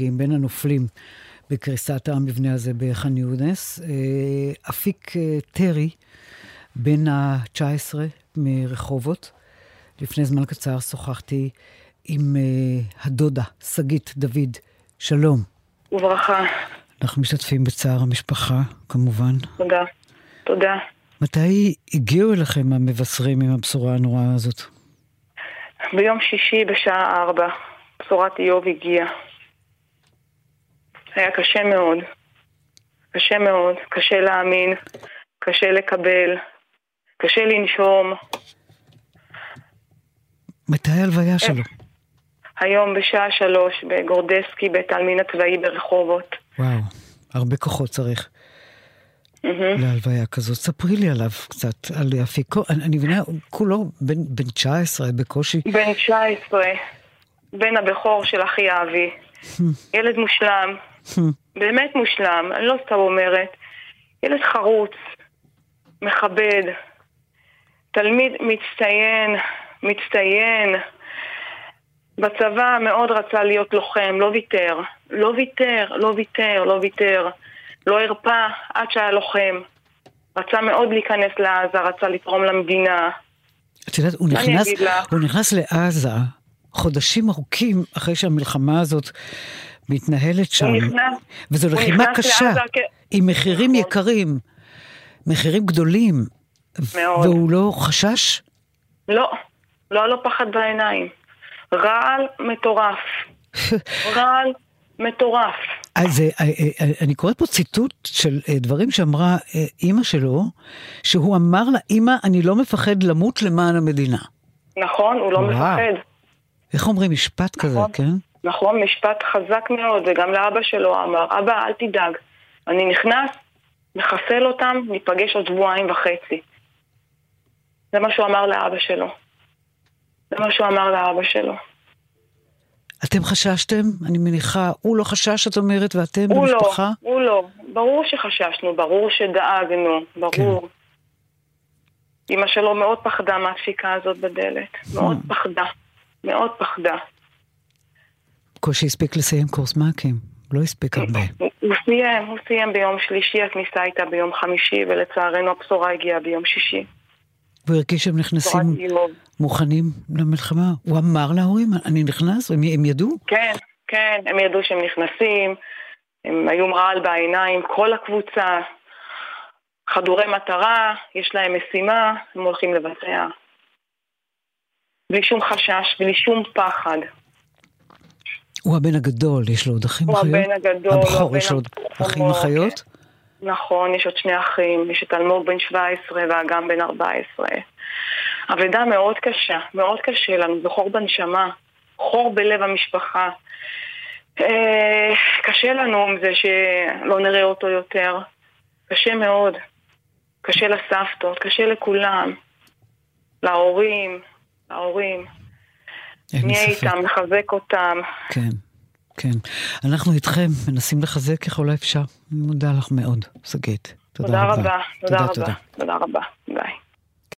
בין הנופלים בקריסת המבנה הזה בח'אן יונס. אפיק טרי, בן ה-19 מרחובות. לפני זמן קצר שוחחתי עם הדודה, שגית דוד. שלום. וברכה. אנחנו משתתפים בצער המשפחה, כמובן. תודה. תודה. מתי הגיעו אליכם המבשרים עם הבשורה הנוראה הזאת? ביום שישי בשעה ארבע, בשורת איוב הגיעה. היה קשה מאוד. קשה מאוד. קשה להאמין, קשה לקבל, קשה לנשום. מתי ההלוויה שלו? היום בשעה שלוש בגורדסקי, בית העלמין הצבאי ברחובות. וואו, הרבה כוחות צריך. להלוויה כזאת. ספרי לי עליו קצת, על אפיקו. אני, אני מבינה, כולו בן, בן 19, בקושי. בן 19, בן הבכור של אחי אבי. ילד מושלם, באמת מושלם, אני לא סתם אומרת. ילד חרוץ, מכבד, תלמיד מצטיין, מצטיין. בצבא מאוד רצה להיות לוחם, לא ויתר. לא ויתר, לא ויתר, לא ויתר. לא הרפה עד שהיה לוחם. רצה מאוד להיכנס לעזה, רצה לתרום למדינה. את יודעת, הוא נכנס, הוא נכנס לעזה חודשים ארוכים אחרי שהמלחמה הזאת מתנהלת שם. נכנס, וזו לחימה קשה, לעזה, עם מחירים נכון. יקרים, מחירים גדולים. מאוד. והוא לא חשש? לא, לא היה לו פחד בעיניים. רעל מטורף. רעל מטורף. אז אה, אה, אני קוראת פה ציטוט של אה, דברים שאמרה אימא שלו, שהוא אמר לה, אימא, אני לא מפחד למות למען המדינה. נכון, הוא לא וואו. מפחד. איך אומרים משפט כזה, נכון, כן? נכון, משפט חזק מאוד, וגם לאבא שלו אמר, אבא, אל תדאג, אני נכנס, מחסל אותם, ניפגש עוד שבועיים וחצי. זה מה שהוא אמר לאבא שלו. זה מה שהוא אמר לאבא שלו. אתם חששתם? אני מניחה, הוא לא חשש, את אומרת, ואתם הוא לא, במשפחה? לא, הוא לא. ברור שחששנו, ברור שדאגנו, ברור. כן. אמא שלו מאוד פחדה מהדפיקה הזאת בדלת. מאוד mm. פחדה. מאוד פחדה. קושי הספיק לסיים קורס מאקים. לא הספיק הרבה. הוא סיים, הוא סיים ביום שלישי, הכניסה הייתה ביום חמישי, ולצערנו הבשורה הגיעה ביום שישי. והוא הרגיש שהם נכנסים מוכנים למלחמה? הוא אמר להורים, אני נכנס? הם, הם ידעו? כן, כן, הם ידעו שהם נכנסים, הם היו מרעל בעיניים, כל הקבוצה, חדורי מטרה, יש להם משימה, הם הולכים לבצע. בלי שום חשש, בלי שום פחד. הוא הבן הגדול, יש לו עוד אחים אחיות? הוא הבן הגדול. הבכור, יש לו עוד אחים אחיות? נכון, יש עוד שני אחים, יש את אלמוג בן 17 ואגם בן 14. אבדה מאוד קשה, מאוד קשה לנו, זה חור בנשמה, חור בלב המשפחה. אה, קשה לנו עם זה שלא נראה אותו יותר. קשה מאוד. קשה לסבתות, קשה לכולם. להורים, להורים. נהיה איתם, נחזק אותם. כן. כן. אנחנו איתכם, מנסים לחזק ככל האפשר. אני מודה לך מאוד, שגית. תודה, תודה רבה. תודה, תודה רבה. תודה רבה. ביי.